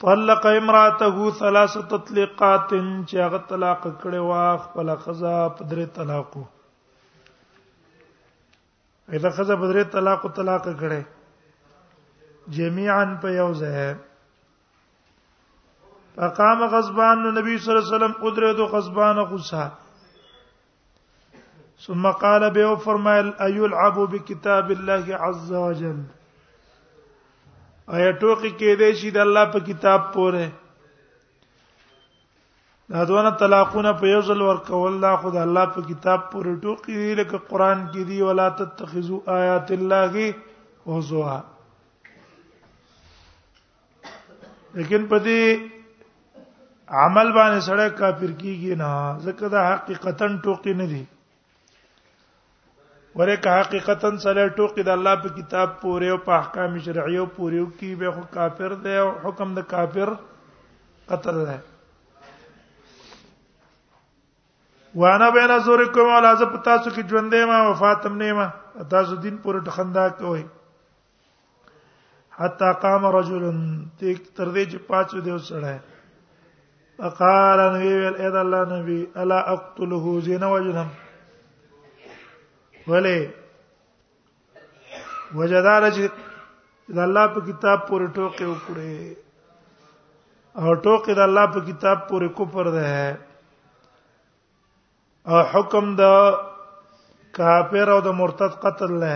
طلق امراته ثلاثه تطليقات چې هغه طلاق کړي وا خپل خزا په درې طلاقو اذا خزا په درې طلاقو طلاق کړي جميعا په یو ځای فقام غضبان نبی صلی الله علیه وسلم قدرت غضبان غصه ثم قال به فرمایل ايلعب بكتاب الله عز وجل ایا ټوکی کې دې شي د الله په کتاب پوره دا دونه طلاقونه په یو ځل ورکول دا خو د الله په کتاب پوره ټوکی دی لکه قران کې دی ولا تتخذوا آیات الله هزوا لیکن په دې عمل باندې سره کافر کیږي نه ځکه دا حقیقتا ټوکی نه دی ورکه حقیقتا سره ټوکی د الله په کتاب پورې او په احکام شرعیو پورې او کی به خو کافر دی او حکم د کافر قتل دی وانا بین زورکم ولا ز پتا سو کی ژوندې ما وفات هم نه ما تاسو دین پورې ټخندا کوي حتا قام رجل تر دې چې پاتې دی وسړی فقال نبی ویل اې دا الله نبی الا اقتله زین وجنم ولې وجدار چې د الله په کتاب پورې ټوکې وکړي او ټوکې د الله په کتاب پورې کفر ده او حکم د کافر او د مرتد قتل نه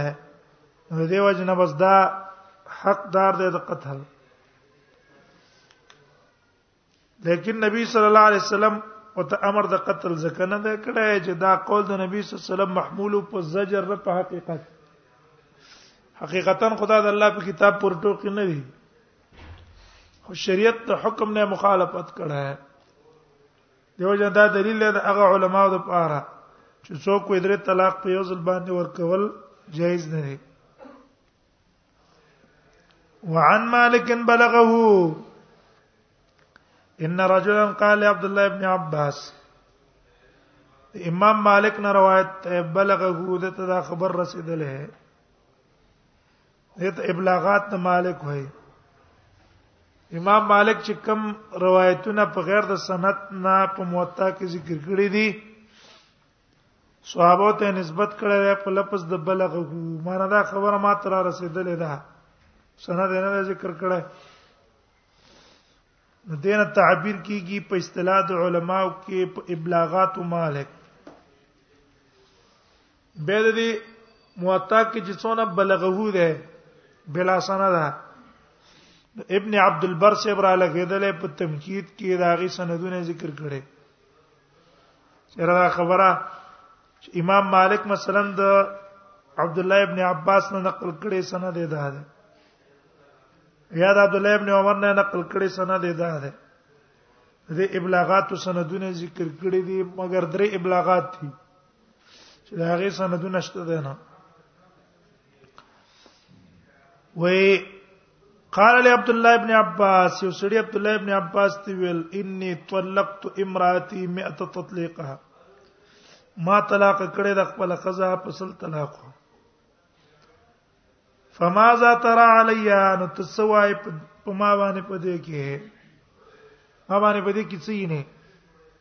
نو دی وجنه بس دا حقدار دی د قتل لیکن نبی صلی الله علیه وسلم او ته امر د قتل ځکه نه دی کړی چې دا قول د نبی صلی الله علیه وسلم محمول په زجر په حقیقت حقیقتا خدا د الله په کتاب پر ټوکی نه دی خو شریعت د حکم نه مخالفت کړه دیو جن دا دلیل دی هغه علماو د پاره چې څوک وې درې طلاق په یو ځل باندې ورکول جایز نه دی وعن مالك بلغه ان رجلا قال عبد الله ابن عباس امام مالک نے روایت بلغه د ته دا خبر رسیدلې دې ته ابلاغات د مالک وای امام مالک چې کم روایتونه په غیر د سند نه په موطا کې ذکر کړی دي صحابه ته نسبت کړی دی په لفظ د بلغ معنا دا خبره ما تر رسیدلې ده سند نه ذکر کړی نو دینه تعبیر کیږي په اصطلاح د علماو کې په ابلاغات مالک به د دې موطا کې چې څونه بلغه ده بلا سند ده ابن عبد البر سے برا لګیدل په تمکید کې داغي سندونه ذکر کړي چیرې دا خبره امام مالک مثلا د عبد الله ابن عباس نه نقل کړي سند ده ده یا د عبد الله ابن عمر نه نقل کړي سند ده ده د ابلاغات سندونه ذکر کړي دي مګر درې ابلاغات دي چې دا غي سندونه شته ده نه وې قال لي عبد الله ابن عباس یو سړي عبد الله ابن عباس تی ویل اني طلقت امراتي 100 تطليقها ما طلاق کړې د خپل قضا په سل طلاق فماذا ترى عليا نو تسوای په ما باندې پدې کې ما باندې پدې کې څه نه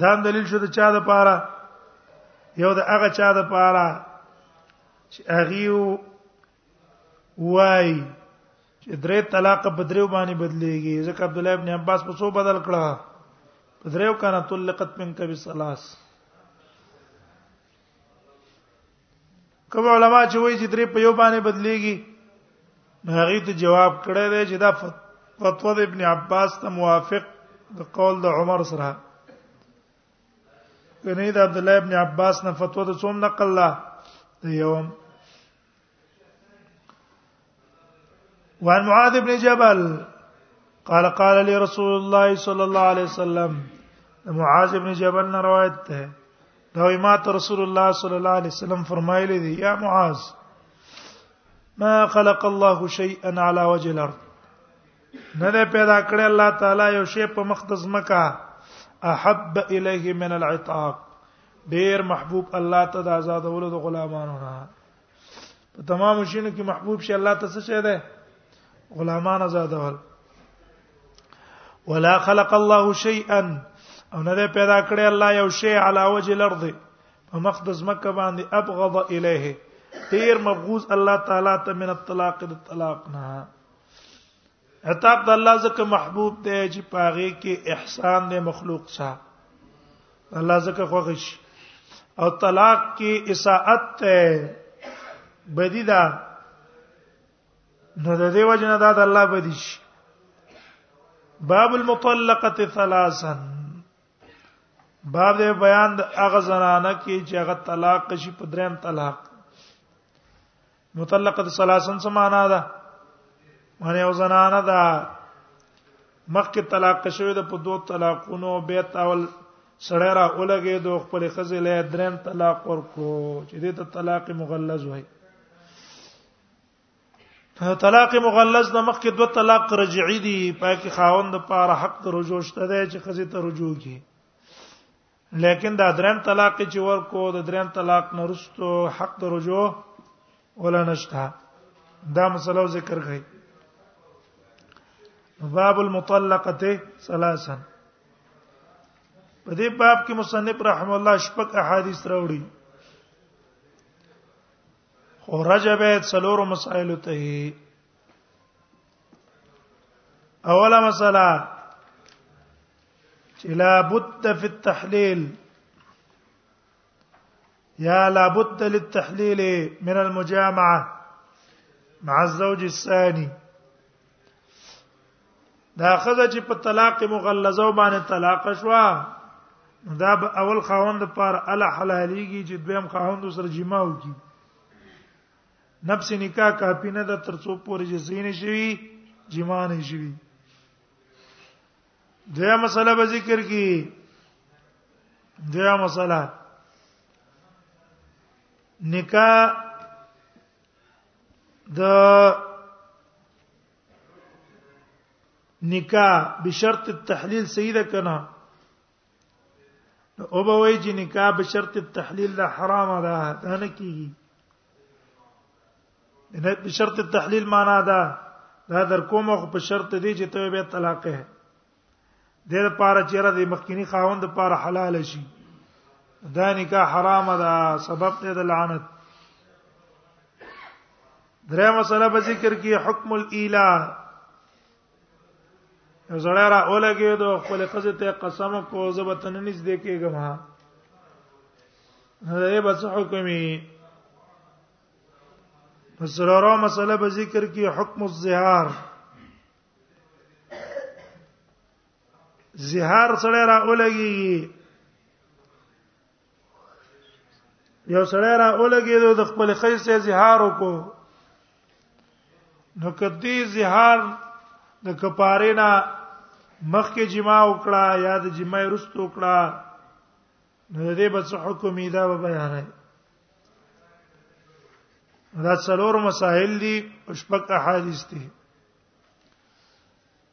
دا دلیل شو د چا د پاره یو د هغه چا د پاره چې هغه وای چې درې طلاق په دریو باندې بدليږي ځکه عبد الله ابن عباس په څو بدل کړه په دریو کنه طلقت من کبي سلاس کوم علما چې وایي چې درې په یو باندې بدليږي هغه ته جواب کړی دی چې دا فتوا د ابن عباس ته موافق د قول د عمر سره کنه د عبد الله ابن عباس نه فتوا د څوم نقل لا یوم وعن معاذ بن جبل قال قال لي رسول الله صلى الله عليه وسلم معاذ بن جبل نے روایت ہے دا ما ته رسول الله صلی الله علیه وسلم فرمایلی دی یا معاذ ما خلق الله شيئا على وجه الارض نه ده پیدا کړی الله تعالی یو شی په مخ د زمکا احب الیه من العتاق ډیر محبوب الله ته د آزادولو د غلامانو نه په تمام شینو کې محبوب شي الله ته څه شه ده غلامان آزادول ولا خلق الله شيئا او نه ده پیدا کړی الله یو شی علی وجه الارض په مقدس مکه باندې ابغض الیه ډیر مبغوز الله تعالی ته من الطلاق د طلاق نه عتاب د الله زکه محبوب دی چې پاغه کې احسان دی مخلوق سره الله زکه خوښ شي او طلاق کې اساءت ته بدی ده نو د دې وجنه دا د الله بدی شي باب المطلقه ثلاثا باب دې بیان د اغه زنانه کې چې هغه طلاق شي په دریم طلاق مطلقه ثلاثن څه معنا ده معنی او زنانه ده مخکې طلاق شوی د په دوه طلاقونو به تاول سړی را اولګې دوه خپل خزې له درن طلاق ورکو چې دې ته طلاق مغلظ وای طلاق مغلظ د مخکې دوه طلاق رجعي دي پای کې خاوند لپاره حق رجوع شته دی چې خزې ته رجوع کی لیکن دا دریم طلاق چې ورکو د دریم طلاق نرستو حق د رجوع ولا نشته دا مسله ذکر کړي باب المطلقه ثلاثا په دې باب کې مصنف رحم الله شپږ احادیث راوړي خو رجب څلور مسائل ته اوله مسله چې لا بد فی التحلیل یا لا بد للتحلیل من المجامعه مع الزوج الثاني دا خزه چې په طلاق مغلظه باندې طلاق شوه دا به اول خاوند پر ال حلاليږي چې دویم خاوند سره جما وکي نفس نکاح کافی نه د ترڅو پورې جزین شي جما نه شي دغه مسله به ذکر کی دغه مسله نکاح د نکاح بشرط التحلیل سیده کنا نو او به وای چې نکاح به شرط التحلیل لا حرام ده دا نه کیږي نه به شرط التحلیل معنا ده دا در کوم خو په شرط دی چې ته به طلاق ہے د دې لپاره چې را دې مخکینی خاوند لپاره حلال شي دا نکاح حرام ده سبب ته د لعنت درې مسله به ذکر کې حکم الاله زړه را اولګي دو خپل خزه ته قسم کو زبتن نږدې کېږم ها هغه به څه حکمي مسرورو مسله به ذکر کې حکم الزهار زهار سره را اولګي یو سړی را اولګېدو د خپل خې سه زهار وکړو نو کدی زهار د کپاره نه مخکې جما وکړه یا د جما رستو وکړه نو د دې بچ حکم دا به بیان دی دا څلور مسائل دي او شپږ احادیث دي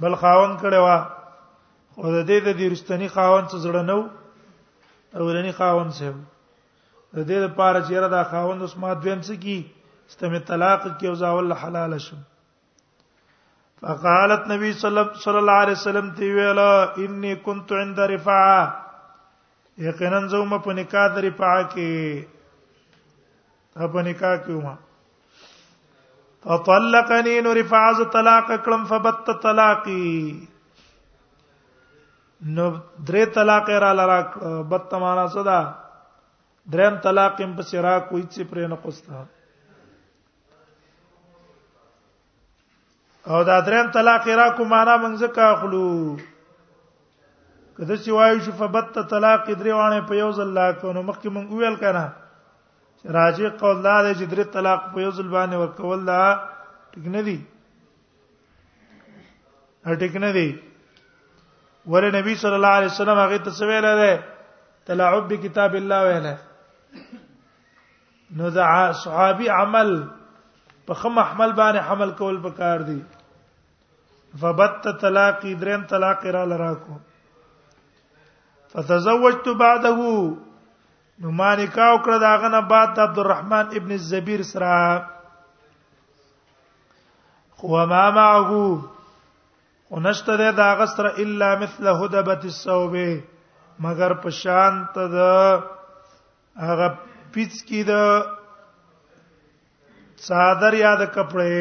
بل خاون کړي وا خو د دې د دیرستنی خاون څخه زړه نو اولنی خاون سه د دې لپاره چې را دا خاون اوس ما دویم څه کی استمه طلاق کی او زاول حلال شم فقالت نبی صلی الله علیه وسلم تی ویل انی كنت عند رفاعه یقینا زوم په نکاح د رفاعه کې په نکاح کې ومه فطلقني نو رفاز طلاق کړم فبت طلاقي نو درې طلاق را لرا بت معنا صدا دریم طلاق هم په سرا کوئی څه پرې نه قستا او دا دریم طلاق را کو معنا موږ زکه خلو کله چې وایو شو فبت طلاق درې وانه په یو ځل لا کو نو مخکې موږ ویل کنه راجع قول دا دی چې درې طلاق په یو ځل باندې ورکول دا ټیک نه دی ټیک نه دی ور نبی صلی الله علیه وسلم هغه ته سویل ده تلاعب بکتاب الله ویله نو دا صحابي عمل په خم احمل باندې حمل کول پکار دي فبت طلاق دریم طلاق را لراکو فتزوجت بعده نو ما نکاح کړ دا غنه بعد د عبدالرحمن ابن الزبير سره خو ما معه ونشته ده دا غسر الا مثل هدبت الثوب مگر په شان ته د هغه پیڅ کی د صادر یاد کپڑے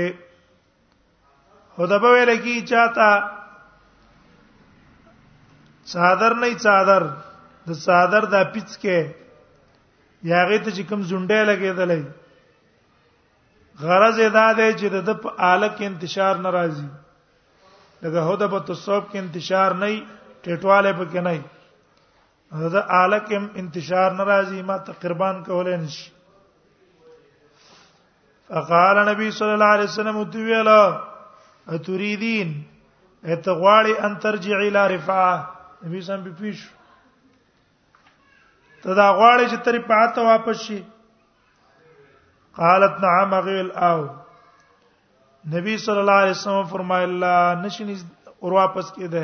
خدابه ویل کی چاته صادر نه صادر د صادر د پیڅ کې یاغه ته چې کوم زونډه لګیدلې غرض ادا دی چې د په اله کې انتشار ناراضي دغه هدا په تصوب کې انتشار نه ټټواله پکې نه دا الکم انتشار ناراضي ما ته قربان کولای نشي فقال نبی صلی الله علیه وسلم تو ویلا اتريدين اتغواړي ان ترجع الى رفعه نبی سم په پیش ته دا غواړي چې تری پاته واپس شي قالت نعم غيل او نبی صلی الله علیه وسلم فرمایله نشنی اور واپس کیده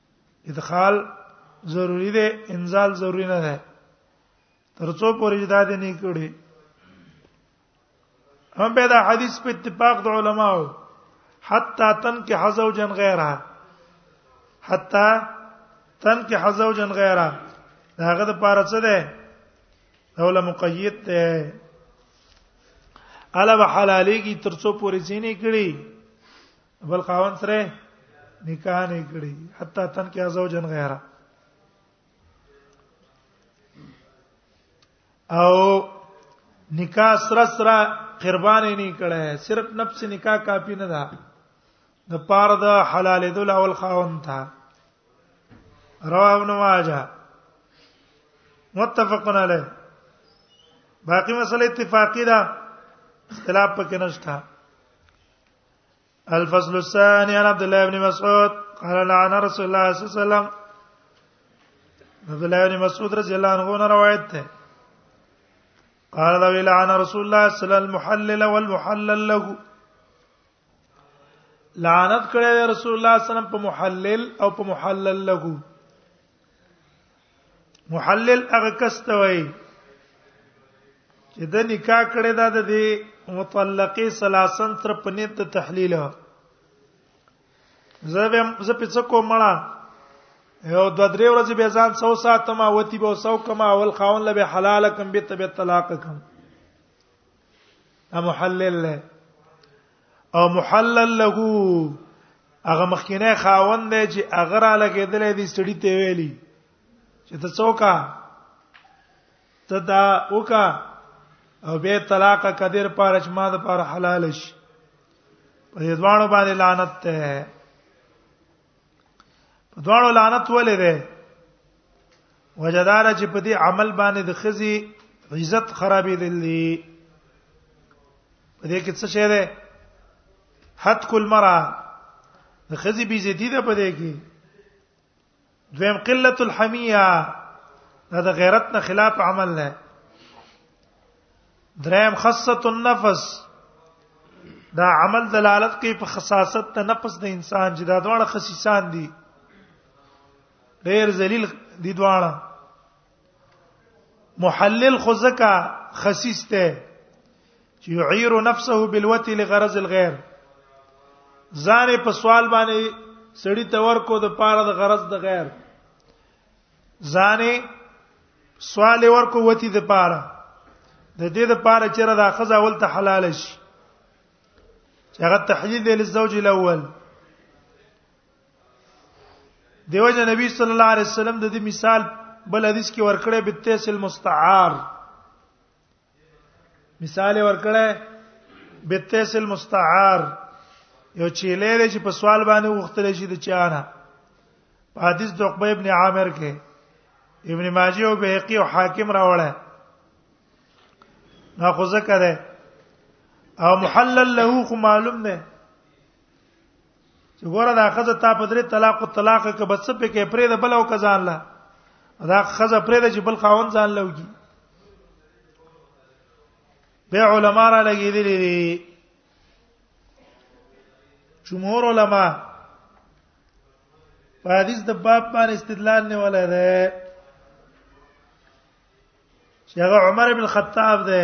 ادخال ضروری دی انزال ضروری نه ده ترڅو پورې دا دې نه کړي هم به دا حدیث په اتفاق د علماو حتا تن کې حزو جن غیره حتا تن کې حزو جن غیره هغه د پاره څه ده دوله مقید ده الا به حلالي کی ترڅو پورې ځینې کړي بل خاون سره نکاح نه کړی حتی تن کې زوجن غیره او نکاح سره سره قربان نه کړه صرف نفس نکاح کافی نه ده د پاره د حلال دل اول خاون تھا رواه ابن ماجه متفقن علیه باقی مسله اتفاقی ده اختلاف پکې نشته الفصل الثاني عن عبد الله بن مسعود قال لعن رسول الله صلى الله عليه وسلم عبد الله بن مسعود رضی الله عنه نه روایت ده قال لو لعن رسول الله صلى الله عليه وسلم المحلل والمحلل له لعنت کړی رسول الله صلی الله علیه وسلم په محلل او په محلل له محلل هغه کس ته وایي چې د نکاح کړه دا د مطلقې سلاسن تر پنیت د تحلیل زبه ز په څه کوم مړه یو د درې ورځې به ځان سو ساتم او تی به سو کما اول خاون لبه حلال کم به تبه طلاق کم ا محلل له او محلل له هغه مخکینه خاوند دی چې هغه را لګیدل دي سړی ته ویلي چې ته څوکا ته دا وکا او به طلاق قدر پارچ ما د پر حلال شي په دې دوانو باندې لعنت ته په دواړو لعنت ولې ده وجدار چې په دې عمل باندې د خزي عزت خرابې دي په دې کې څه شی ده حد کل مرا د خزي بي زيتی ده په دې کې دویم قلت الحمیه دا د غیرت نه خلاف عمل نه دریم خصت النفس دا عمل دلالت کوي په خصاصت ته نفس د انسان چې دا دواړه خصيصان دي ډېر ذلیل دي دواړه محلل خو زکا خصيص ته چې يعير نفسه بالوت لغرض الغير ځان په سوال باندې سړی تور کو د پاره د غرض د غیر ځانه سوال ورکو وتی د پاره د دې د پاره چې را د خزا ول ته حلال شي چې هغه تحلیل دی لزوج الاول دیو جن نبی صلی الله علیه وسلم د دې مثال بل حدیث کې ورکړی به تیس المستعار مثال ورکړه بتیس المستعار یو چې لري چې په سوال باندې وختل شي د چانه په حدیث د عقبه ابن عامر کې ابن ماجه او بهقي او حاکم راوړل نو خو ذکر او محلل له خو معلوم نه چې ګوره دا خزه تا په درې طلاق او طلاق کې بس په کې پرې د بل او کزان الله دا خزه پرې د چې بل خاون ځان لوږي به علما را لګیدل دي جمهور علما په حدیث د باب باندې استدلال نه ولا ده چې هغه عمر ابن الخطاب ده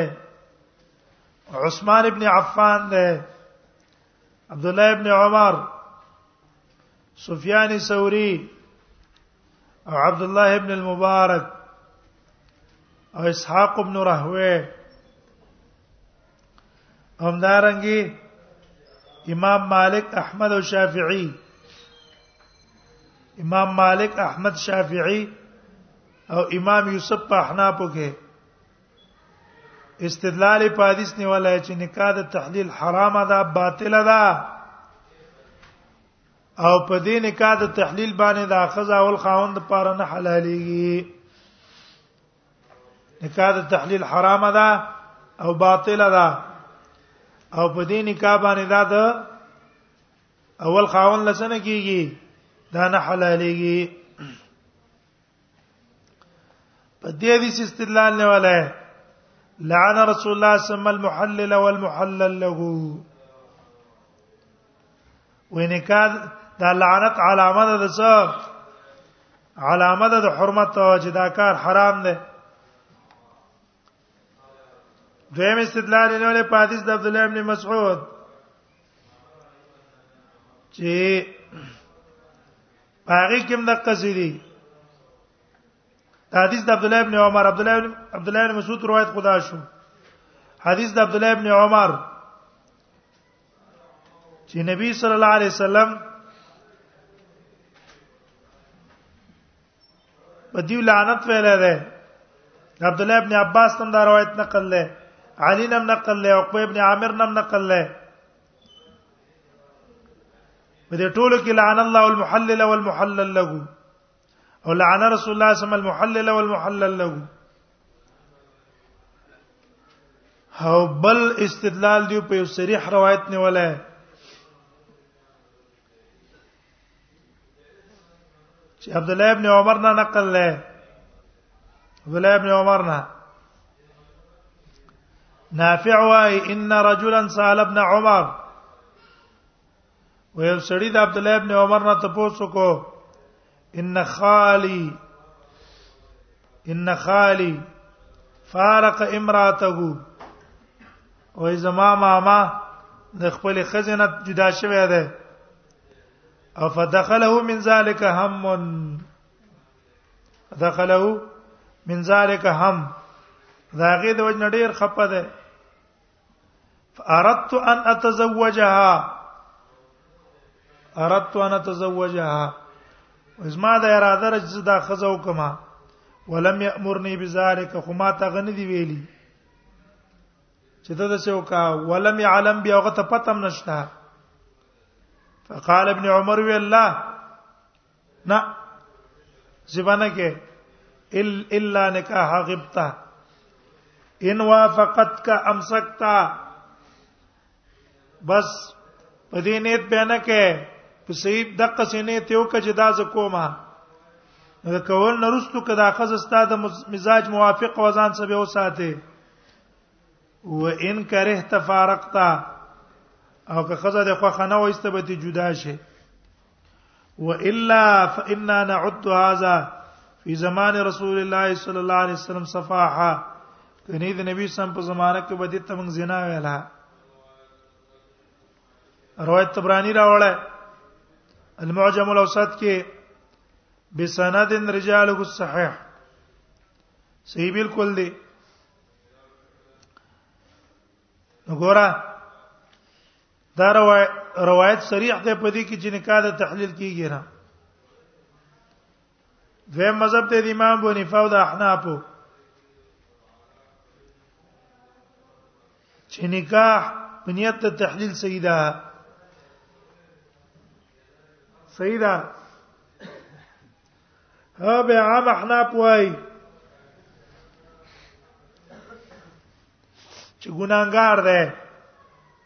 عثمان ابن عفان ده عبد الله ابن عمر سفيان الثوري او عبد الله ابن المبارك او اسحاق ابن راهوي هم دارنګي امام مالک احمد او شافعي امام مالک احمد شافعي او امام یوسف په احنافو کې استدلال په حدیث نیولای چې نکاح د تحلیل حرام ده باطل ده او په دې نکاح د تحلیل باندې د اخذ او الخاوند لپاره نه حلاليږي نکاح د تحلیل حرام ده او باطل ده او په دې نکاح باندې دا د اول خاون لسنه کیږي دا نه حلاليږي په دې حدیث استدلال نه ولا لعن رسول الله صلی الله علیه وسلم المحلل والمحلل له وینکاد دا لعنت علامه ده څه علامه ده د حرمت او چې دا کار حرام ده دویم استدلال نه ولې په حدیث د عبد الله ابن مسعود چې هغه کوم د قصيري حدیث د عبد الله ابن عمر عبد الله عبد الله بن مسعود روایت خدا شو حدیث د عبد الله ابن عمر چې نبی صلی الله علیه وسلم په دې لعنت ویل دی عبد الله ابن عباس تم دا روایت نقل له علی نم نقل له عقبه ابن عامر نم نقل له په دې ټولو کې لعن الله المحلل والمحلل له او لعن رسول الله صلی الله علیه وسلم المحلل والمحلل له او بل استدلال دی په یو صریح روایت نه ولای چې عبد الله ابن عمر نه نقل لې عبد الله ابن عمر نه نافع واي ان رجلا سال ابن عمر ويو سړي د عبد الله ابن عمر نه تاسو کو ان خالي ان خالي فارق امراته او زما ماما د خپل خزینه جدا شوه ده او فدخله من ذلك هم دخله من ذلك هم داغه د وجه ډیر خپه ده فاردت ان اتزوجها اردت ان اتزوجها زما د اراده رج دا خزو کما ولم یامرنی بذلک خو ما ته غنی دی ویلی چې دا څه وکا ولم يعلم بیا هغه ته پتم نشته فقال ابن عمر وی الله نه زبانه کې الا نکاح غبطه ان وافقتك امسكت بس په دې نیت بیان کې په صحیح دقه سینې ته یو کجه دا ز کومه دا کول نرستو کدا خز استاد مزاج موافق وزن سبه وساته و ان کرهت تفارقتا او که خزه د خوخه نه وایسته به جدا شي والا فإنا نعد هذا في زمان رسول الله صلى الله عليه وسلم صفاحا کني د نبی سم په زمانه کې به د تمنګ زنا ویلا روایت تبرانی راوړل المعجم الاوسط کې بسند رجاله الصحيح صحیح بالکل دی نو ګورا دا روایت صریح ده په دې کې چې نکاح د تحلیل کیږي نه دویم مذهب ته د امام ابو حنیفه او د احناف چې نکاح په نیت د تحلیل صحیح ده صحیح ده ها به عام احناف وای چې ګناګار ده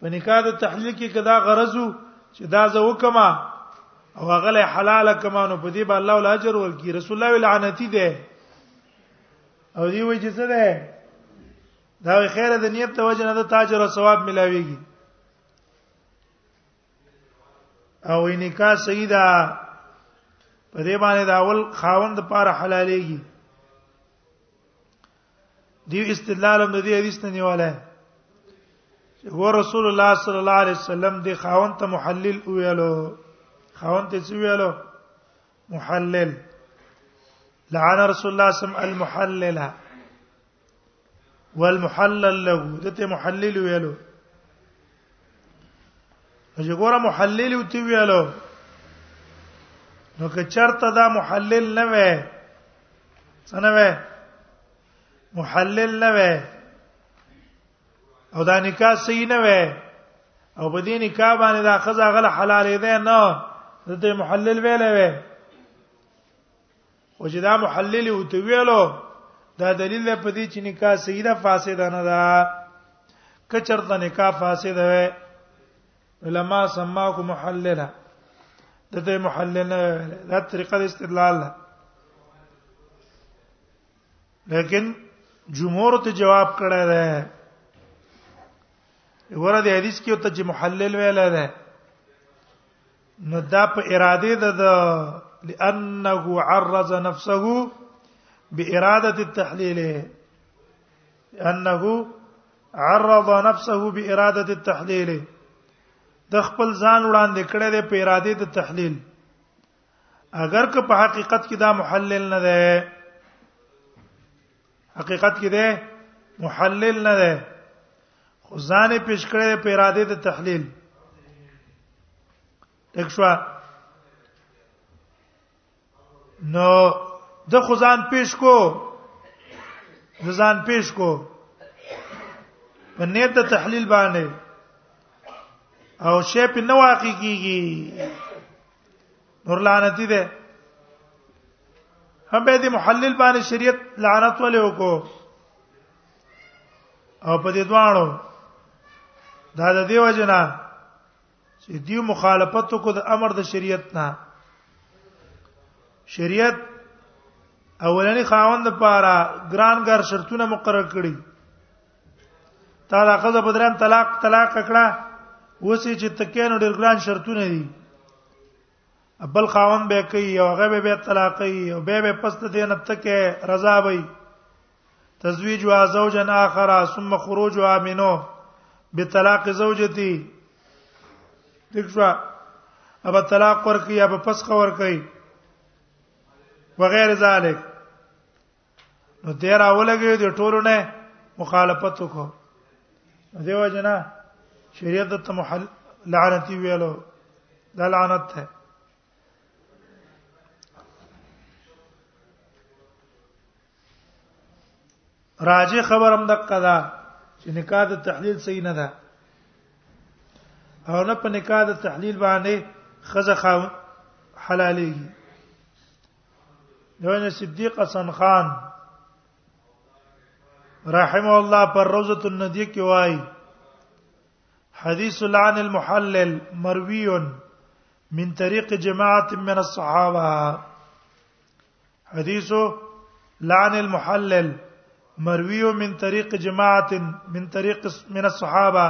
په نکاح د تحلیل کې کدا غرضو چې دا زه وکما او هغه له حلال کما نو په دې به الله ول اجر ورکړي رسول الله لعنتی ده او دی وایي چې څه ده دا خیره د نیت ته وجه نه د تاجر او ثواب ملاويږي او نکاح صحیح ده په دې باندې دا اول خاوند لپاره حلاليږي دی استدلال هم د دې حدیث نه نیواله هو رسول الله صلی الله علیه وسلم دی خاون ته محلل ویلو خاون ته څه ویلو محلل لعن رسول الله صلی الله علیه وسلم المحلل والمحلل له دته محلل ویلو چې ګوره محلل او تی ویلو نو که چرته دا محلل نه وې څنګه وې محلل نه وې او دا نکاح صحیح نه وې او په دې نکاح باندې دا خزه غل حلالې ده نه دته محلل ویلې وې او چې دا محلل او ته ویلو دا دلیل په دې چې نکاح صحیح ده فاسد نه ده کچرته نکاح فاسد وې علما سماکو محللا دته محلل نه دا طریقه د استدلال ده لیکن جمهور ته جواب کړه ده ورته حدیث کې ته چې محلل ویل ده نو دا په اراده ده د لانه عرض نفسه باراده التحليل انه عرض نفسه باراده التحليل د خپل ځان وړاندې کړی دی په اراده د تحلیل اگر که په حقیقت کې دا محلل نه ده حقیقت کې ده محلل نه ده خو ځان پیش کړی په اراده د تحلیل دښوا نو د خزان پیش کو د ځان پیش کو په نیت د تحلیل باندې او شی په نو واقع کیږي نور لعنت دي هم به دې محلل باندې شریعت لعنت ولې وکړو او په دې دوانو دا د دیو جنا چې دی مخالفت کو د امر د شریعت نه شریعت اولنی خاوند لپاره ګران ګر شرطونه مقرر کړی تا دا خزه بدران طلاق طلاق کړه وسی چې تکین ډیر ګران شرطونه دي بل خاون به کوي او هغه به طلاقي او به به پست دین تکه رضا وي تزویجها زوجا اخر ثم خروجها منه بطلاق زوجتي دښوا ابا طلاق ورکي ابا پسخ ورکي وغیر ذلک نو تیر اولګي د ټولو نه مخالفت وکړو دیو جنا شریعت ته محل لعنتی ویلو دا لعنت ده راجه خبرم دقه ده چې نکاح د تحلیل صحیح نه ده او نه په نکاح د تحلیل باندې خزه خاو حلالېږي دوی صدیق حسن خان رحم الله پر روزه الندی کې وای حدیث لعن المحلل مروی من طریق جماعت من الصحابه حدیث لعن المحلل مروي من طريق جماعه من طريق من الصحابه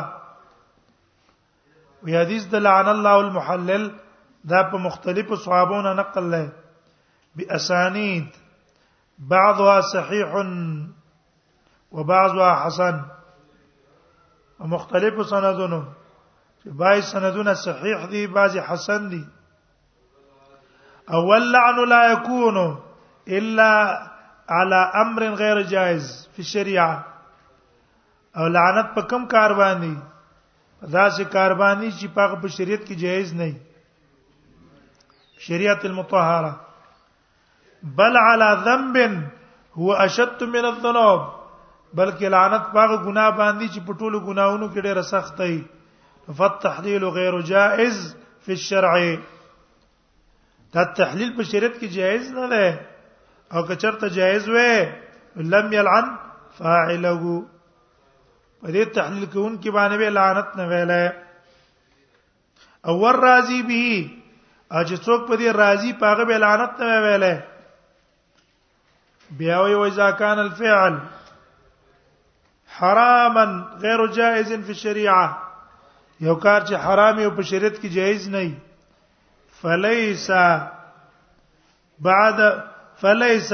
وی حدیث د لعن الله المحلل دا په مختلفو صحابونو نقل لای باسانید بعضها صحيح وبعضها حسن مختلفو سندونو چې بای سندونه صحیح دي بعضی حسن دي اول لعن لا يكون الا على امر غير جائز في الشريعه او لعنت په کم کار باندې دا سه کار باندې چې په شریعت کې جائز نه شریعت المطهره بل على ذنب هو اشد من الذنوب بلکې لعنت پاغه ګناه باندې چې په ټولو ګناونو کې ډېره سخت دی فالتحليل غير جائز في الشرع دا تحلیل په شریعت کې جائز نه ده او که چرته جائز وې لم يلعن فاعله په دې تحلیل کوونکې باندې به لعنت نه ویلای او ور راضی به اج څوک په دې راضی پاغه به لعنت نه ویلې بیا وی وځا کان الفعل حراما غیر جائز فی الشریعه یو کار چې حرام او په شریعت کې جایز نه فلیس بعد فليس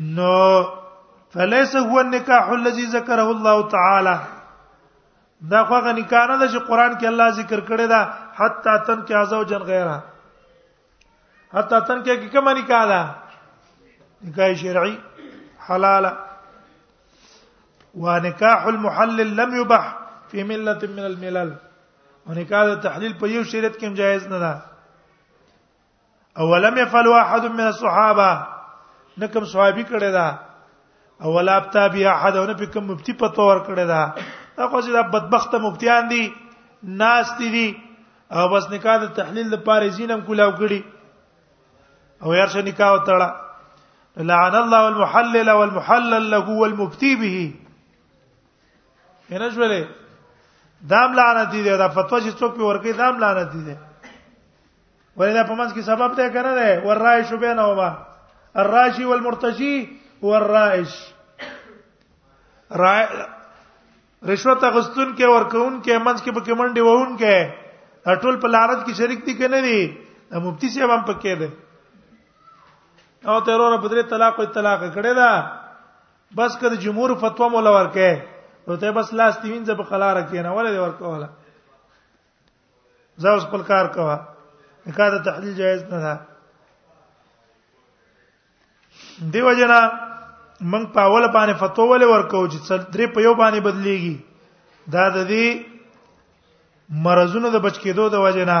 نو فليس هو النکاح الذي ذكره الله تعالی دا خو غنی کار نه چې قران کې الله ذکر کړی دا حتا تن کې ازو جن غیره حتا تن کې کوم نکاح ده نکاح شرعي حلال ونکاح المحلل لم يبح في ملة من الملل او نکاح د تحلیل په یو شریعت کې جایز نه ده اولم يفعل واحد من الصحابه نکم صحابي کړه دا اول ابتا بیا احد نه په کوم مفتی پتو ور کړه دا دا خو دا بدبخت مفتیان دي ناس دي او بس نکاح د تحلیل د پاره زینم کولاو کړي او یار شه نکاح وتړه لعن الله المحلل والمحلل له والمفتي به کنه شولې دام لعنت دي دا فتوا چې څوک په ورکه دام لعنت دي ولې دا په منځ کې سبب ته کنه ده ورای شو بینه وما الراشي والمرتشي والرائش رائ رشوت غستون کې ورکون کې منځ کې پکې منډي وون کې ټول په لعنت کې شریک دي کنه دي مفتی صاحب هم پکې ده او تیرور په درې طلاق او طلاق کړي دا بس کړه جمهور فتوا مولا ورکه نو ته بس لاس تینځ په قلار کې نه ولې ورکوله زاوس خپل کار کوه نکاح د تحلیل جایز نه ده دیو جنا من په اول باندې فتوا ولې ورکو چې څل درې په یو باندې بدليږي دا د دې مرزونو د بچ کېدو د وجه نه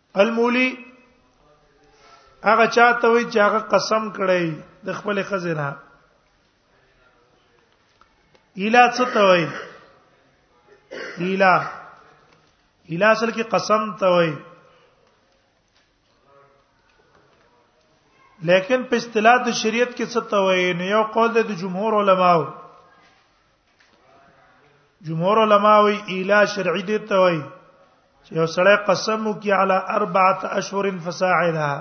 المولی هغه چاته وي چې هغه قسم کړی د خپل خزینه اله څه ته وي اله اله اصل کې قسم ته وي لیکن په اصطلاح د شریعت کې څه ته وایي نو یو قول د جمهور علماو جمهور علما وی اله شرعی دي ته وی چې یو سړی قسم وکي علی اربعه اشهر فساعدها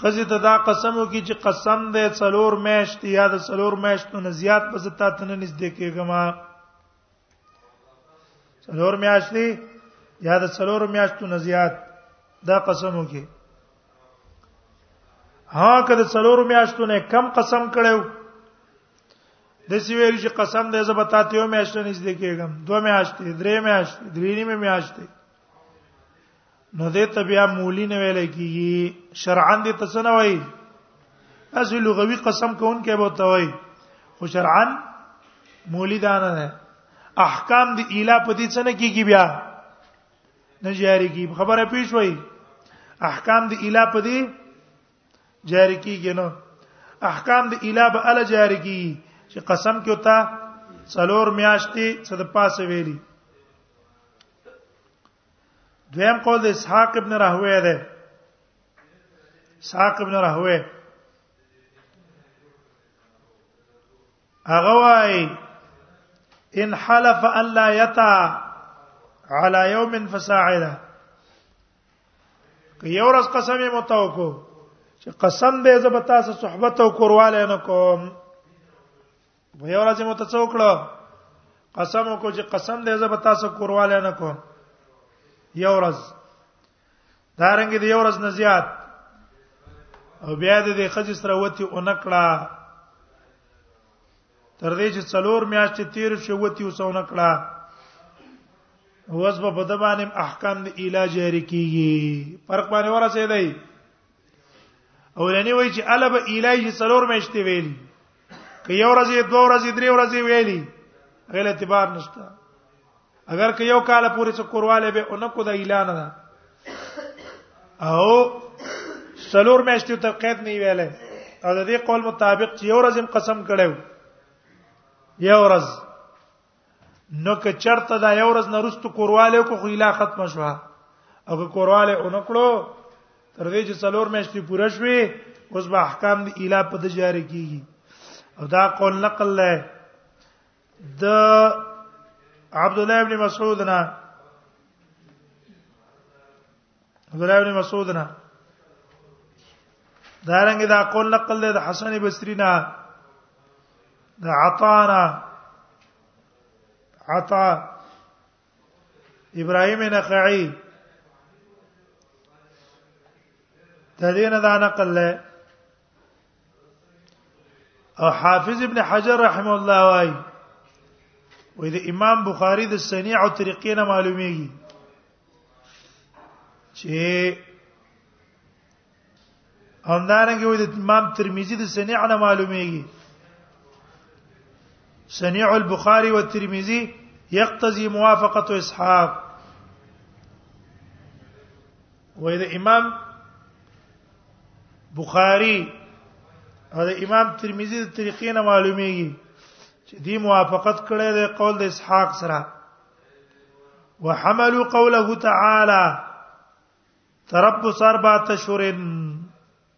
خزه ته دا قسم وکي چې قسم دې څلور میاشت یا د څلور میاشتو نه زیات په زتا ته نه نږدې کېږم څلور میاشتې یا د څلور میاشتو نه زیات دا قسم وکي ها کله څلور میاشتو نه کم قسم کړو د سی ویل چې قسم دې زه بتا ته یو میاشت نږدې کېږم دوه میاشتې درې میاشتې درې نیمه میاشتې نو دې ته بیا مولی نه ویل کیږي شرعاً دې تسنه وایي اسی لغوي قسم کون کې به ته وایي خو شرعاً مولی دانه نه احکام دې اله په دې څنګه کیږي بیا نه جاری کی خبره پیښ وای احکام د اله په دی جاری کیږي نو احکام د اله به ال جاری کی چې قسم کې وتا څلور میاشتې څه د پاسه ویلي دویم قول د اسحاق ابن راهوی ده اسحاق ابن راهوی هغه وای ان حلف ان لا یتا علی یوم فساعده که یو ورځ قسم یې متاو کو چې قسم دې زب تاسو صحبت او کورواله نه کوم په یو ورځ مو ته څوکړه قسم کو چې قسم دې زب تاسو کورواله نه کوم یو ورځ دا رنګ دی یو ورځ نه زیات او بیا د دې خځې سره وتی اونکړه تر دې چې څلور میاشتې تیر شو وتی وسونه کړه اوس په بده باندې احکام د علاج جاری کیږي فرق باندې ورسې دی اولنی وای چې الب علاج څلور میاشتې ویل که یو ورځې دوه ورځې درې ورځې ویلي غیر اعتبار نشته اگر که یو کال پورې څه کورواله به اونکو د اعلان ده او سلور میاشتې تر قید نه ویلې او د دې قول مطابق چې یو ورځ قسم کړو یو ورځ نو که چرته دا یو ورځ نه رستو کورواله کو خو اله ختم شو او که کورواله اونکړو تر دې چې سلور میاشتې پوره شوي اوس به احکام د اله په جاری کیږي او دا قول نقل له د عبد الله ابن مسعود نه عبد الله ابن مسعود نه دا رنګ دا قول نقل دی د حسن بصری نه د عطانا عطا ابراهيم نخعي د دې نه دا نقل له او حافظ ابن حجر رحم الله وايي وې د امام بخاری د صنیع او طریقې نه معلومیږي چې همدارنګه وې د امام ترمذی د صنیع نه معلومیږي صنیع البخاری و ترمذی یقتضی موافقه اسحاق وې د امام بخاری او د امام ترمذی د طریقې نه معلومیږي چې دی موافقت کړي د قول د اسحاق سره وحملوا قوله تعالی تربص اربعه اشهر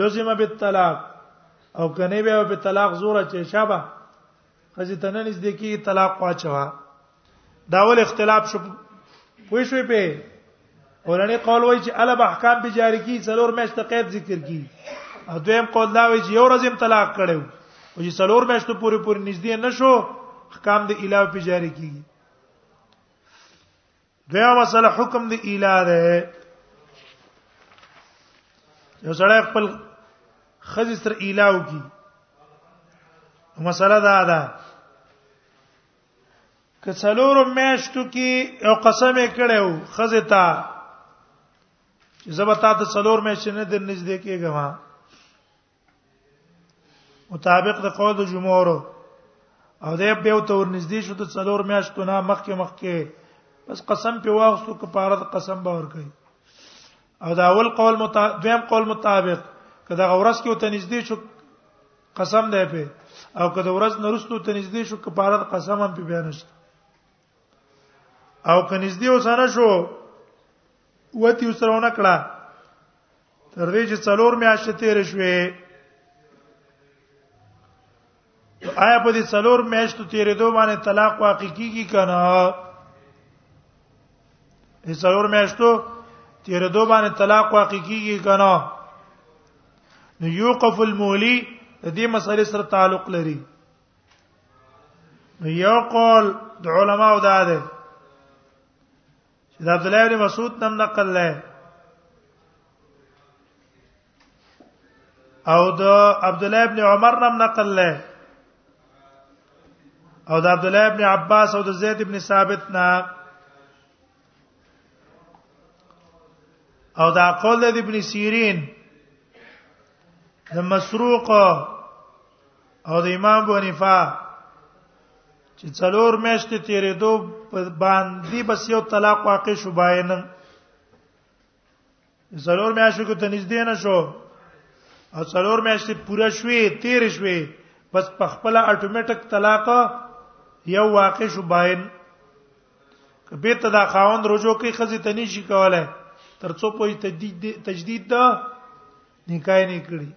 لزم بالطلاق او کنه بیا په طلاق زور چې شابه خزي تنه نږدې کی طلاق واچوا دا ول اختلاف شو پوه شوې په اولنې قول وای چې الب احکام به جاری کی څلور میاشتې قید ذکر کی او دویم قول دا وای چې یو ورځ هم طلاق کړو او چې څلور میاشتې پورې پورې نږدې نشو احکام د الهه په جاری کیږي دویا مسله حکم د اله ده یو سړی خپل خځې سره اله وکي مسله دا ده که څلور میاشتو کې یو قسم یې کړو خځه تا چې زبتا ته څلور میاشتې نه د نږدې کېږم مطابق د قول د جمهور او د یو ته ورنږدې شو د څلور میاشتو نه مخکې مخکې بس قسم په واغستو کفاره د قسم باور کوي او دا اول قول متا دویم قول مطابق کدا غورس کې ته نږدې شو قسم دی په او کدا ورځ نرستو ته نږدې شو کفاره د قسم هم په بیان شته او کنيز دی وسره شو وتی وسرونه کړه تر دې چې څلور میاشتې تیر شوې آیا په دې څلور میاشتو تیرې دوه باندې طلاق واقع کیږي کنه دې څلور میاشتو تیرې دوه باندې طلاق واقع کیږي کنه نو یوقف المولی د دې مسئلې سره تعلق لري یو قول د علماو دا ده چې د عبد الله بن مسعود نن نقل لای او د عبد الله بن عمر نن نقل لای او د عبد الله بن عباس او د زید بن ثابت نه او دا قول د ابن سیرین د مسروق او د امام ابو حنیفه چې څلور میاشتې تیرې دو باندې بس یو طلاق واقع شو باینن ضرور مې عاشق ته نږدې نه شو او څلور میاشتې پوره شوې تیر شوې بس په خپل اتوماتیک طلاق یو واقع شو باین کبه ته دا خاوند رجوع کوي خزي ته نشي کولای ترڅو په تجدید تجدید دا نکاح نه کړی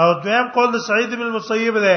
او دویم قول د سعید بن المسیب ده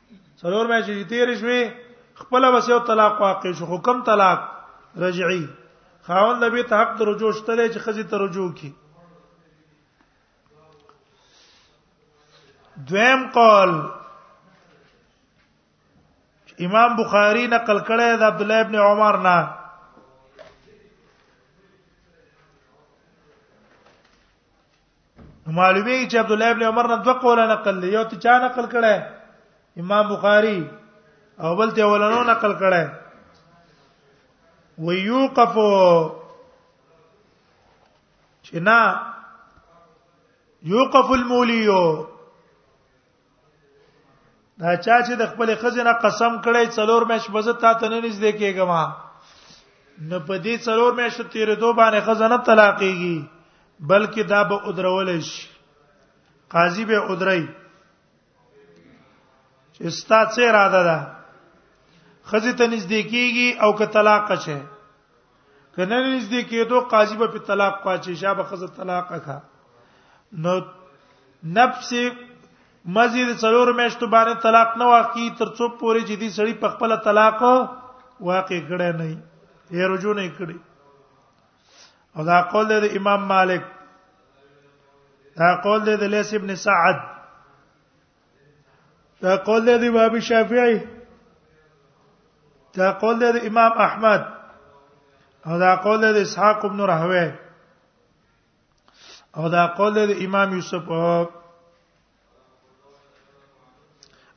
څلور مې چې تیر شوي خپل بس یو طلاق واقع شو حکم طلاق رجعي خاون د بیت حق ته رجوع شته چې خزي ته رجوع کی دویم قول امام بخاری نقل کړی د عبد الله ابن عمر نه معلومی چې عبد الله ابن عمر نه دوه قوله نقل یو ته چا نقل کړه امام بخاری او بل ته ولنو نقل کړه ويوقف چې نه یوقف المولیو دا چا چې د خپل خزینه قسم کړی څلور مېش بزه تا ته نه نږدې کېږم نو په دې څلور مېش تیرې دوه باندې خزانه طلاقېږي بلکې دا به ادرول شي قاضي به ادرای چې ستا څه اراده ده خزې ته نږدې کېږي او که طلاق شي کنه نږدې کېدو قاضي به په طلاق پاتې شي به خزه طلاق کا نو نفس مزید څلور میاشتو باندې طلاق نه واقعي تر څو پورې چې دې سړی په خپل طلاق واقع کړه نه یې رجو نه کړي او دا قول د امام مالک دا قول د لیث ابن سعد دا قول دی امام شافعي دا قول دی امام احمد او دا قول دی اسحاق ابن راهوی او دا قول دی امام یوسف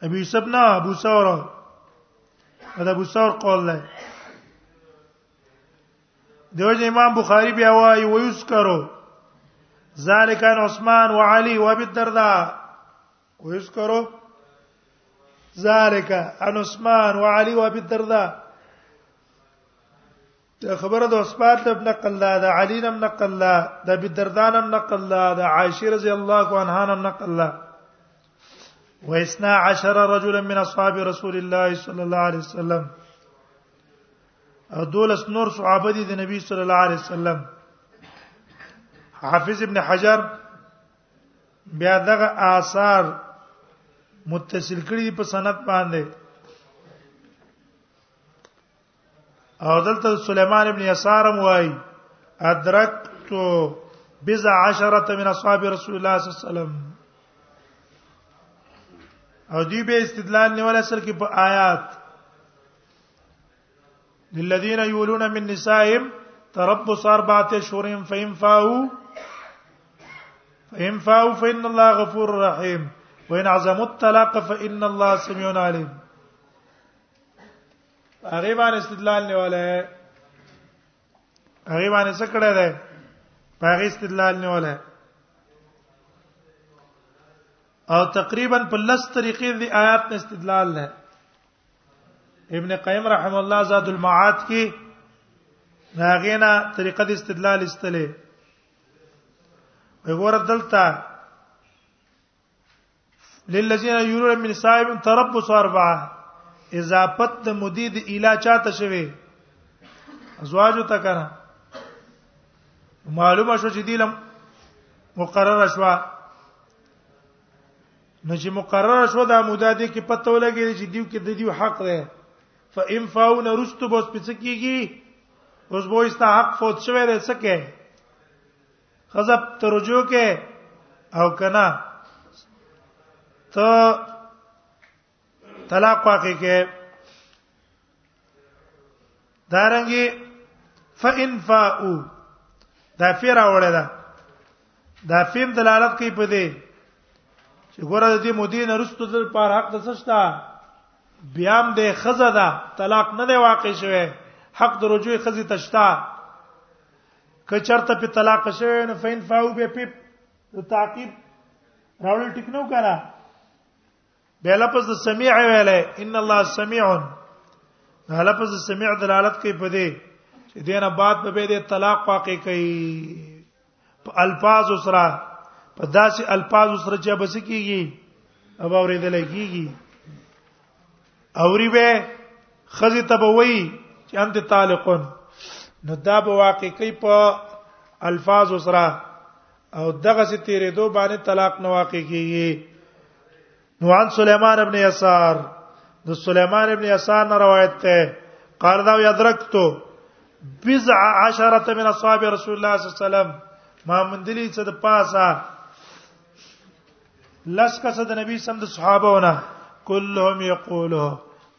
ابي یوسف نه ابو ثور دا ابو ثور قول دی دوجه امام بخاری بیا وايي ويذكروا ذلك عن عثمان وعلي وابي الدرداء ويذكروا ذلك عن عثمان وعلي وابي الدرداء خبره د عثمان ته ابن قلاده دا علی نم نقل لا د ابي الدرداء نم نقل لا دا عائشه رضی الله عنها نم نقل لا واثنا عشر رجلا من اصحاب رسول الله صلى الله عليه وسلم او دولس نور صحابه دي د نبی صلی الله علیه وسلم حافظ ابن حجر بیا دغه آثار متصل کړي په سند باندې او دلته سليمان ابن يسار موای ادرکت بضع عشره من اصحاب رسول الله صلی الله علیه وسلم او دی به استدلال نیول اصل کې په آیات للذین یولون من نسائهم تربص اربعه اشهر فهم فاو فهم فاو فإن الله غفور رحیم وإن عزموا الطلاق فإن الله سميع عليم هغه باندې استدلال نیولای هغه باندې څه کړه ده په هغه استدلال نیولای او تقریبا په لس طریقې د آیات نه استدلال نه ابن قیم رحم الله زاد المعاد کې داغینا طریقه د استدلال استلې وګوره دلته للذین یرون من صائم تربص اربعه اضافت د مدید اله چاته شوی ازواجو ته کنه معلومه شو چې دیلم مقرره شوه نو چې مقرره شو دا موده دې کې پته ولګي چې دیو کې د دیو حق ده فإن فاون رستو بس پڅ کیږي اوس به استا حق فوت شوی دی څه کې خزب ترجو کې او کنا ته طلاق واقع کې دارنګي فإن فاءو دا فیر اوړه ده دا فیم دلالت کوي په دې چې ګوره د دې مودې نه رستو تل پر حق د سشتا بیام دې خزه ده طلاق نه دی واقع شوی حق د رجوع خزه تشتا که چرته په طلاق شوی نه فین فاو به په تعقیب راول ټیک نو کرا به لفظ د سميع ویلې ان الله سميع دا لفظ سميع دلالت کوي په دې چې دینه بعد په دې طلاق واقع کوي په الفاظ سره په داسې الفاظ سره چې بس کیږي او اوریدل کیږي اوري به خزي تبوي چې انت طالقون نو دا به واقع کوي په الفاظ سره او دغه سي تیرې دو باندې طلاق نه واقع کیږي نو عن سليمان ابن يسار د سليمان ابن يسار نه روایت ده قال دا یدرکتو بضع عشره من اصحاب رسول الله صلی الله علیه وسلم ما مندلی څه د پاسه لس کس د نبی سم د صحابه ونه كلهم يقولوا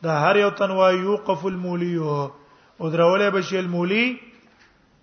دا هر یو تنوا یوقف المولی او درولې بشي المولی